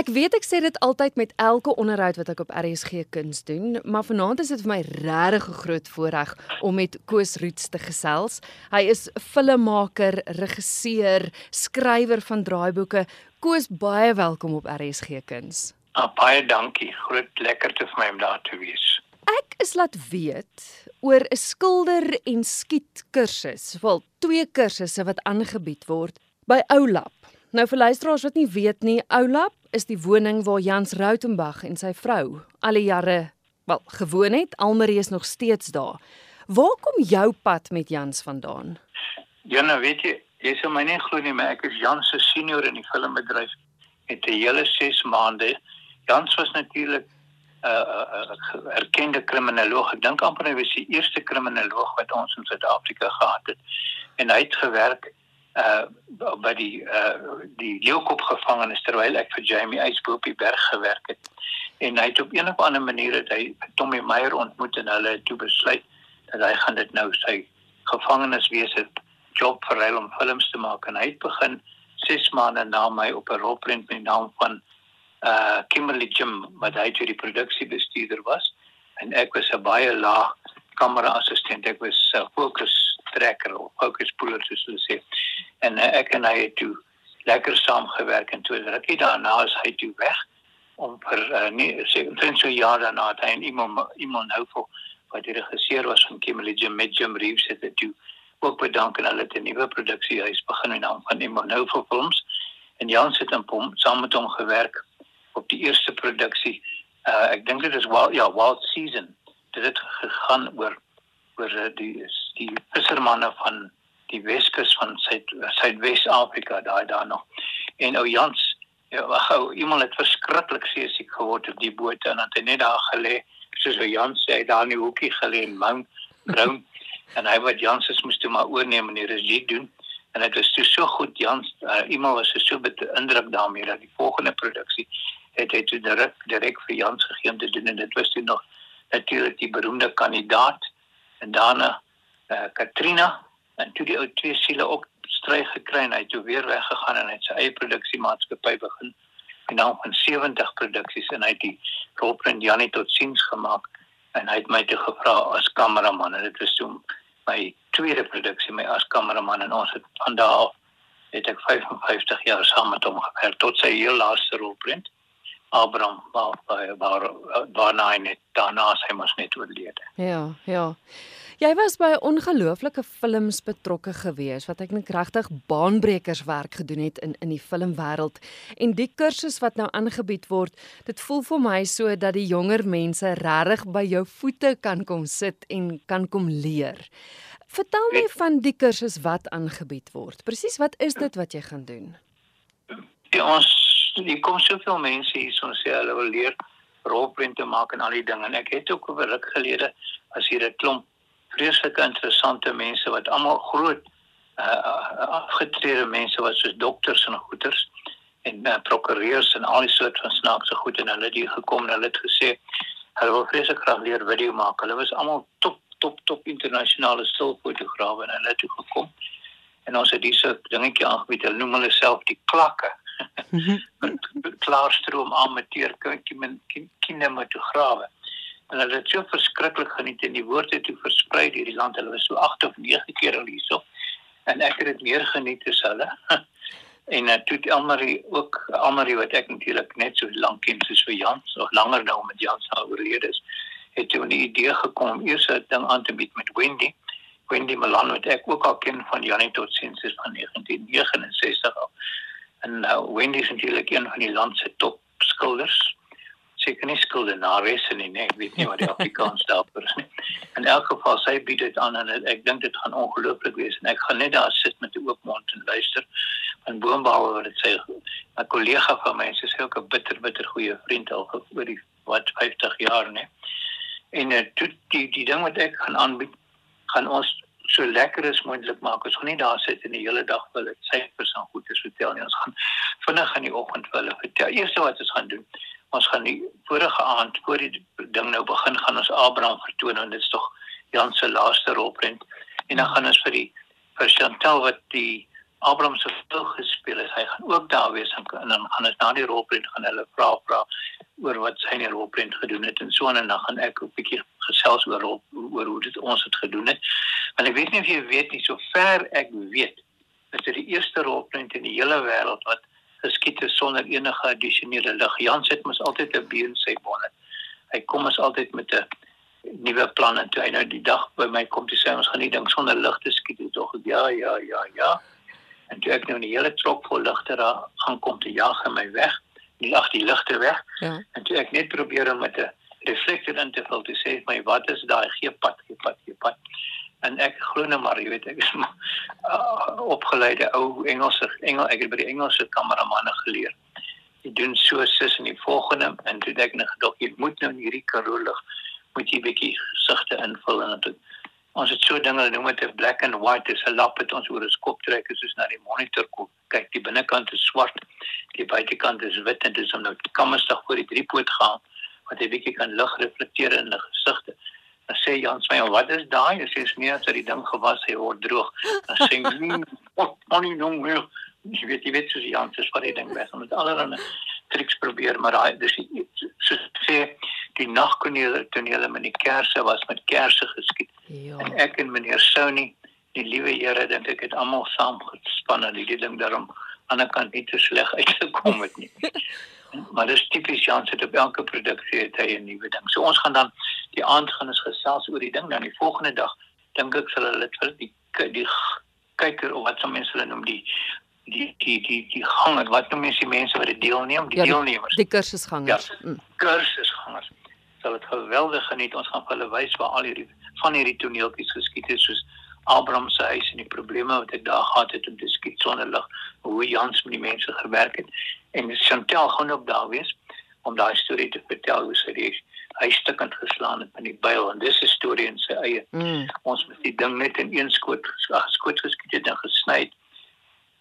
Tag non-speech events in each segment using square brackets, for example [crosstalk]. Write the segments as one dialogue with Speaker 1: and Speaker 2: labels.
Speaker 1: Ek weet ek sê dit altyd met elke onderhoud wat ek op RSG Kuns doen, maar vanaand is dit vir my regtig 'n groot voorreg om met Koos Roots te gesels. Hy is filmmaker, regisseur, skrywer van draaiboeke. Koos, baie welkom op RSG Kuns.
Speaker 2: Ah, baie dankie. Groot lekkerte vir my om daar te wees.
Speaker 1: Ek is laat weet oor 'n skilder en skiet kursus, wel twee kursusse wat aangebied word by Oulap. Nou vir luisteraars wat nie weet nie, Oulap is die woning waar Jans Rautenbach en sy vrou al die jare wel gewoon het. Almarie is nog steeds daar. Waar kom jou pad met Jans vandaan?
Speaker 2: Ja, nou weet jy, jy sê my nie glo nie, maar ek is Jans se senior in die filmbedryf met 'n hele 6 maande. Jans was natuurlik 'n uh, uh, uh, erkende kriminoloog. Ek dink amper hy was die eerste kriminoloog wat ons in Suid-Afrika gehad het. En hy het gewerk uh by die uh die leeukop gevangenes terwyl ek vir Jamie Eisbo op die berg gewerk het. En hy het op een of ander manier het hy Tommy Meyer ontmoet en hulle het toe besluit dat hy gaan dit nou sy gevangeniswese job hom om films te maak. En hy het begin 6 maande na my op 'n rolprent met die naam van uh Kimberly Jim wat hy toe die produksiebestuurder was. En ek was 'n baie laag kamera assistent ek was 'n uh, focus trekker of puller soos hulle sê. En uh, ek en hy het toe lekker saamgewerk en toe rukkie daarna is hy toe weg om vir uh, nee sê so jaar daarna het hy iemand iemand nou vir wat die regisseur was van Kimberly Jim met Jim Reeves het dit toe ook bedank en hulle het 'n nuwe produksiehuis begin in naam van Immonou Films. En Jans het in Pom saam met hom gewerk op die eerste produksie. Uh, ek dink dit is wild ja wild season. Dit het gegaan oor oor die die vissermanne van die Weskus van Suid Suidwes-Afrika daai daar nog. En ou Jans, ja, ou iemand het verskriklik seesiek geword op die boot en het net daar gelê, soos ou Jans sê, daar in die hoekie gelê en Mount Brown [laughs] en hy wat Jans is moes toe maar oorneem en die regie doen. En dit was toe so goed Jans, uh, iemand was so beïndruk daarmee dat die volgende produksie het hy toe direk direk vir Jans gegee om te doen en dit was toe nog natuurlik die beroemde kandidaat en daarna uh, Katrina en toe die ou twee siele ook stry gekry en hy het weer weggegaan en hy het sy eie produksiemaatskappy begin en nou van 70 produksies en hy het die rolprent Janie tot siens gemaak en hy het my toe gevra as kameraman en dit was toe my tweede produksie my as kameraman en ons het van daardie af het ek 55 jaar saam met hom gewerk tot sy heel laaste rolprent Abraham waar waar waarna hy net daarna sy mos net oorlede.
Speaker 1: Ja, ja. Jy was by ongelooflike films betrokke gewees wat ek net regtig baanbrekers werk gedoen het in in die filmwêreld en die kursus wat nou aangebied word, dit voel vir my so dat die jonger mense regtig by jou voete kan kom sit en kan kom leer. Vertel my van die kursus wat aangebied word. Presies wat is dit wat jy gaan doen?
Speaker 2: Ja, ons hier kom soveel mense hier so sê hulle wil leer rolprente maak en al die dinge en ek het ook oor ruk gelede as hier 'n klomp vreeslike interessante mense wat almal groot uh, afgetrede mense wat soos dokters en goeters en uh, prokureurs en al die soort van snaakse goed en hulle het hier gekom en hulle het gesê hulle wil vreeslik graag leer video maak. Hulle was almal top top top internasionale stilfotograwe en hulle het toe gekom en ons het hierse dingetjie aangebied. Hulle noem hulle self die klakke. Mhm. [laughs] Klaarstroom amateur kinematograwe en hulle het so verskriklik geniet en die woorde het toe versprei deur die land. Hulle was so 8 of 9 keer al hierso. En ek het dit meer geniet as hulle. [laughs] en uh, toe Elmarie ook Elmarie wat ek natuurlik net so lank ken soos vir Jans of langer nou met Jans nou oorlede is, het toe 'n idee gekom om eers 'n ding aan te bied met Wendy. Wendy Malan wat ek ook al ken van Janie tot sins is van 1969 af. En nou uh, Wendy is natuurlik een van die land se top skilders seker nie skuldenares nie, nee, ek weet nie wat die Afrikaans daarvoor is nie. In elk geval sy bied dit aan en ek dink dit gaan ongelooflik wees en ek gaan net daar sit met 'n oop mond en luister. Van Boombaal wat dit sê, 'n kollega van my, sy sê ook 'n bitter bitter goeie vriend al oor die wat 50 jaar, nee. En uh, die die die ding wat ek gaan aanbied, gaan ons so lekker as moontlik maak. Ons gaan nie daar sit en die hele dag wil dit syfers aan goeie vertel nie. Ons gaan vinnig in die oggend wil vertel. Eerste wat ons gaan doen, ons gaan die vorige aand voor die ding nou begin gaan ons Abraham vertoon en dit is tog Jan se laaste rolprent en dan gaan ons vir die vir Chantel wat die Abraham se vrou gespeel het, hy gaan ook daar wees en, en dan gaan ons na die rolprent gaan hulle vra vra oor wat sy in die rolprent gedoen het en so en dan gaan ek 'n bietjie gesels oor oor hoe dit ons het gedoen het. Want ek weet nie of jy weet nie, sover ek weet, is dit die eerste rolprent in die hele wêreld wat geskied is sonder enige addisionele lig. Jans het mos altyd 'n beer in sy bonnet. Hy kom ons altyd met 'n nuwe plan en toe hy nou die dag by my kom te sê ons gaan nie dink sonder lig te skiet nie. Tog ja ja ja ja. En toe ek nou 'n hele trok vol ligte daar aankom te jag en my weg. Nie ag die ligte weg. Ja. En toe ek net probeer om met 'n reflektor in te vul te sê my wat is daai? Gee pad gee pad gee pad en ek glo nou maar jy weet ek is maar uh, opgeleide ou Engelse Engel ek het by die Engelse kameramanne geleer. Jy doen so sis in die volgende en toe ek net gedog jy moet nou hierdie karoo lig moet jy bietjie gesigte invul en dit ons het so dinge noem dit black and white is 'n lap het ons oor 'n skop trek is soos na die monitor kom. Kyk die binnekant is swart die buitekant is wit en dit is om nou kammerstig voor die driepoot gaan wat jy bietjie kan lig reflekteer in die gesigte dan sê Jan sê wat is daai as jy sien as die ding gewas hy word droog dan sê nee wat money no meer jy weet jy weet soos Jan sê wat hy ding weg met allerlei triks probeer maar daai dis so sê die nagtonele tonele met die kersse was met kersse geskied. Ja. En ek en meneer Sony, die liewe Here, dink ek het almal saam gespan en die ding daarom aan die kant nie te sleg uitgekom het nie. [laughs] maar dis tipies Jan se op elke produksie het hy 'n nuwe ding. So ons gaan dan die aand gaan ons gesels oor die ding dan die volgende dag dink ek sal hulle dit vir die die kyker of wat so mense hulle noem die die die die die ganger wat noem mense die mense wat dit deelneem die ja, deelnemers
Speaker 1: die kursusgangers
Speaker 2: ja, mm. kursusgangers sal dit geweldig geniet. Ons gaan vir hulle wys waar al hierdie van hierdie toneeltjies geskied het soos Abraham se huis en die probleme wat hy daar gehad het om te skiet sonder lig, hoe Jans met die mense gewerk het. En Chantel gaan ook daar wees om daai storie te vertel hoe sy die hy stukkend geslaan het met die byl en dis 'n storie in sy eie. Mm. Ons moet die ding net in een skoot skoot geskiet het en gesny het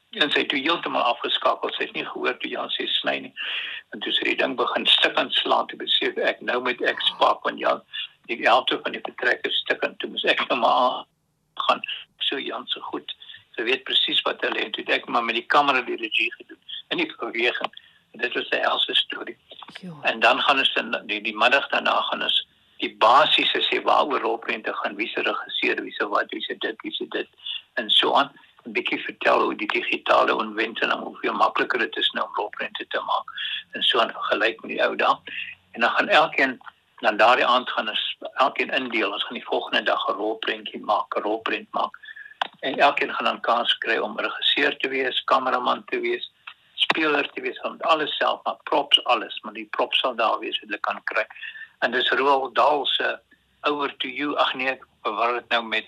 Speaker 2: en sy het heeltemal afgeskakel. Sy het nie gehoor toe Jan sê sny nie. En toe sy die ding begin stik aan slaan te besef ek nou met ek spak van Jan die helfte van die vertrek is stik en toe moet ek nou maar gaan so Jan se goed. Sy weet presies wat hulle het. Toe ek maar met die kamera die regie gedoen en die beweging. En dit was 'n else storie. En dan gaan ons dan die die middag daarna gaan ons die basiese sê waaroor rolprente gaan wie se regisseur wie se wat wie se dit wie se dit en so aan 'n bietjie vertel hoe die digitale ontwikkeling hoe veel makliker dit is nou om rolprente te maak en so aan vergelyk met die ou dae. En dan gaan elkeen dan daardie aand gaan ons elkeen indeel. Ons gaan die volgende dag 'n rolprentjie maak, 'n rolprent maak. En elkeen gaan dan kans kry om regisseur te wees, kameraman te wees, speler te wees, om alles self, maar props alles, maar die props sal daar wees wat hulle kan kry. En dis Roald Dahl se Over to You. Ag nee, ek verwar dit nou met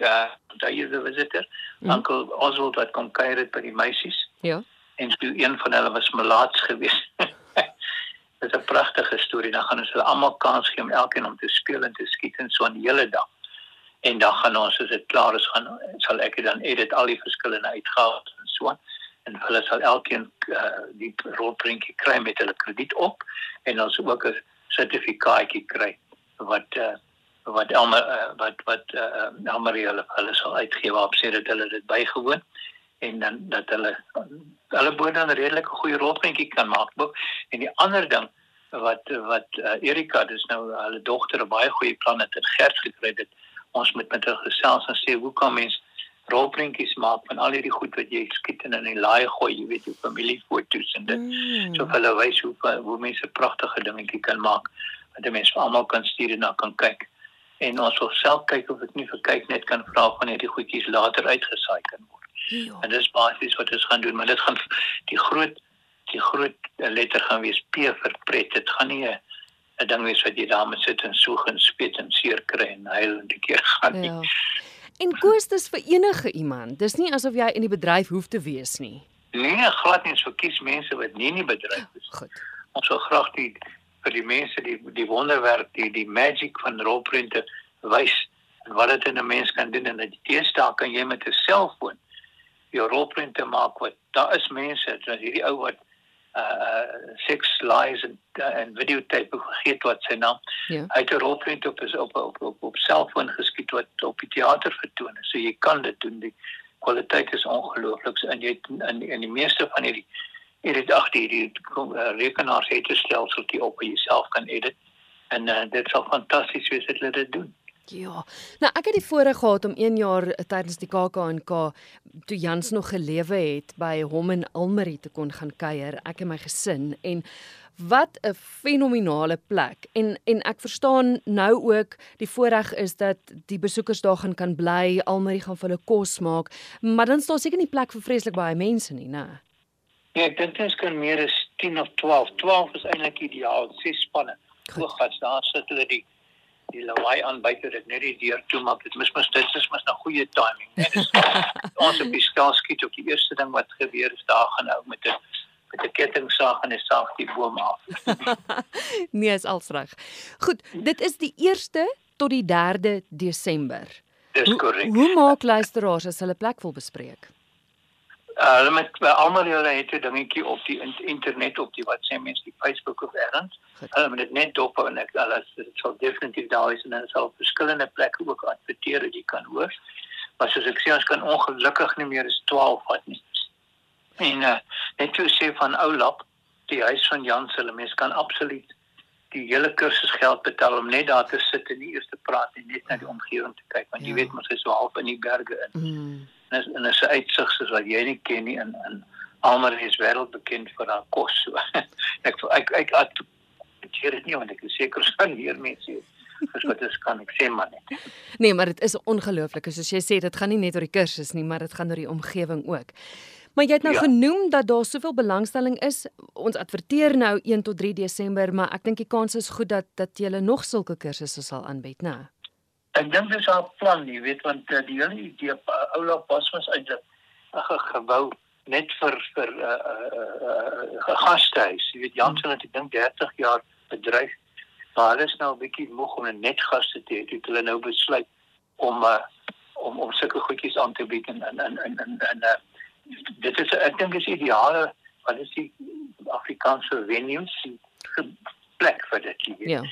Speaker 2: uh daai is 'n visitor. Mm. Uncle Oswald wat kom kuier het by die meisies.
Speaker 1: Ja.
Speaker 2: En toe een van hulle was melaats [laughs] geweest. Dit is 'n pragtige storie. Dan gaan ons hulle almal kans gee om elkeen om te speel en te skiet en so 'n hele dag. En dan gaan ons as dit klaar is gaan sal ek dan edit al die verskillende uitgawes en so aan en hulle sal elkeen uh, die rolprentjie kry met hulle krediet op en ons ook 'n sertifikaatjie kry wat uh, wat Elmer uh, wat wat uh, Elmer hulle hulle sal uitgee waarop sê dat hulle dit bygewoon en dan dat hulle hulle bood dan 'n redelike goeie rolprentjie kan maak. En die ander ding wat wat uh, Erika dis nou hulle dogter 'n baie goeie plan het en Gert gekry het. Ons moet met hulle gesels en sê hoe kan mens rolprentjies maak van al hierdie goed wat jy skiet en in die laai gooi, jy weet, jou familiefoto's en dit. Mm. So hulle wys hoe hoe mense pragtige dingetjie kan maak wat mense almal kan stuur en na kan kyk en ons wil self kyk of ek nie vir kyk net kan vra van hierdie goedjies later uitgesaai kan word. Ja. En dis basies wat ons gaan doen, maar dit gaan die groot die groot letter gaan wees P vir pret. Dit gaan nie 'n ding wees wat jy daar moet sit en soeg en spet en seer kry en huil en die keer gaan nie. Ja.
Speaker 1: En koes dis vir enige iemand. Dis nie asof jy in die bedryf hoef te wees nie.
Speaker 2: Nee, glad nie. So kies mense wat nie in die bedryf is. Goed. Ons sou graag die vir die mense die die wonderwerk die die magic van rolprente wys en wat dit in 'n mens kan doen en dat jy teestaan kan jy met 'n selfoon jou rolprente maak wat daar is mense dat hierdie ou wat uh six lies en uh, en videotape gegee wat sy naam ja. uit 'n rolprent op is op op op op selfoon geskiet wat op die teater vertoon so jy kan dit doen die kwaliteit is ongelooflik en jy in in die meeste van hierdie edit ag die, die uh, rekenaars het 'n stelsel wat jy op jouself kan edit en uh, dit sal fantasties wees as hulle dit doen.
Speaker 1: Ja. Nou ek het die voorreg gehad om 1 jaar uh, tydens die KAK&K toe Jans nog gelewe het by hom in Almarie te kon gaan kuier, ek en my gesin en wat 'n fenominale plek. En en ek verstaan nou ook die voorreg is dat die besoekers daar gaan kan bly, Almarie gaan vir hulle kos maak, maar dan staan seker nie plek vir vreeslik baie mense nie, né?
Speaker 2: Ja, ek dink dit kan meer as 10 of 12. 12 is eintlik ideaal, ses spanne. Goeie, daar sit hulle die die lawaai aan buite dit net die deur toe maak. Dit mis mis dit is mos 'n goeie timing. Net is [laughs] ons op die skaal skiet op die eerste ding wat gebeur is daar gaan nou met 'n met 'n kettingsaag en 'n saag die boom af. [laughs]
Speaker 1: nee, is als reg. Goed, dit is die 1ste tot die 3de Desember.
Speaker 2: Dis korrek.
Speaker 1: Hoe, hoe maak luisteraars as hulle plek wil bespreek?
Speaker 2: Uh, hulle met almal hulle het 'n dingetjie op die internet op die wat sê mense die Facebook of erns. Hulle moet dit net dop en ek alles dit sal definitief daar is en dan sal verskillende plekke ook adverteer dat jy kan hoor. Maar soos ek sê ons kan ongelukkig nie meer as 12 vat nie. En uh, net so sê van Oulap, die huis van Jan se hulle mens kan absoluut die hele kursus geld betaal om net daar te sit en nie eers te praat en net na die omgewing te kyk want ja. jy weet mos hy is so half in die berge in. Mm en is, en is 'n uitsig soos wat jy nie ken nie in in almal is wêreldbekend vir haar kos so. [laughs] ek ek ek hier is nie want ek is seker [laughs] staan hier mense dis wat dit kan ek sê man net.
Speaker 1: Nee, maar dit is ongelooflik. Soos jy sê, dit gaan nie net oor die kursus nie, maar dit gaan oor die omgewing ook. Maar jy het nou ja. genoem dat daar soveel belangstelling is. Ons adverteer nou 1 tot 3 Desember, maar ek dink die kans is goed dat dat jy nog sulke kursusse sal aanbied, né?
Speaker 2: Ek dink dis haar plan, jy weet, want uh, die hele idee uh, Oula Bos was eintlik 'n gebou net vir vir 'n uh, uh, uh, gastehuis. Jy weet Jansen het ek dink 30 jaar bedryf. Maar hulle is nou 'n bietjie moeg om net gaste te hê. Dit hulle nou besluit om uh, om om sulke goedjies aan te bied en en en en en uh, dit is ek dink is ideale wat is die Afrikaanse venues plek vir dit. Ja.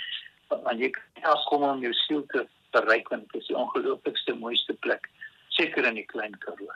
Speaker 2: Want jy kan kom om jou siel te bereik want dit is die ongelooflikste mooiste plek seker in die klein Karoo.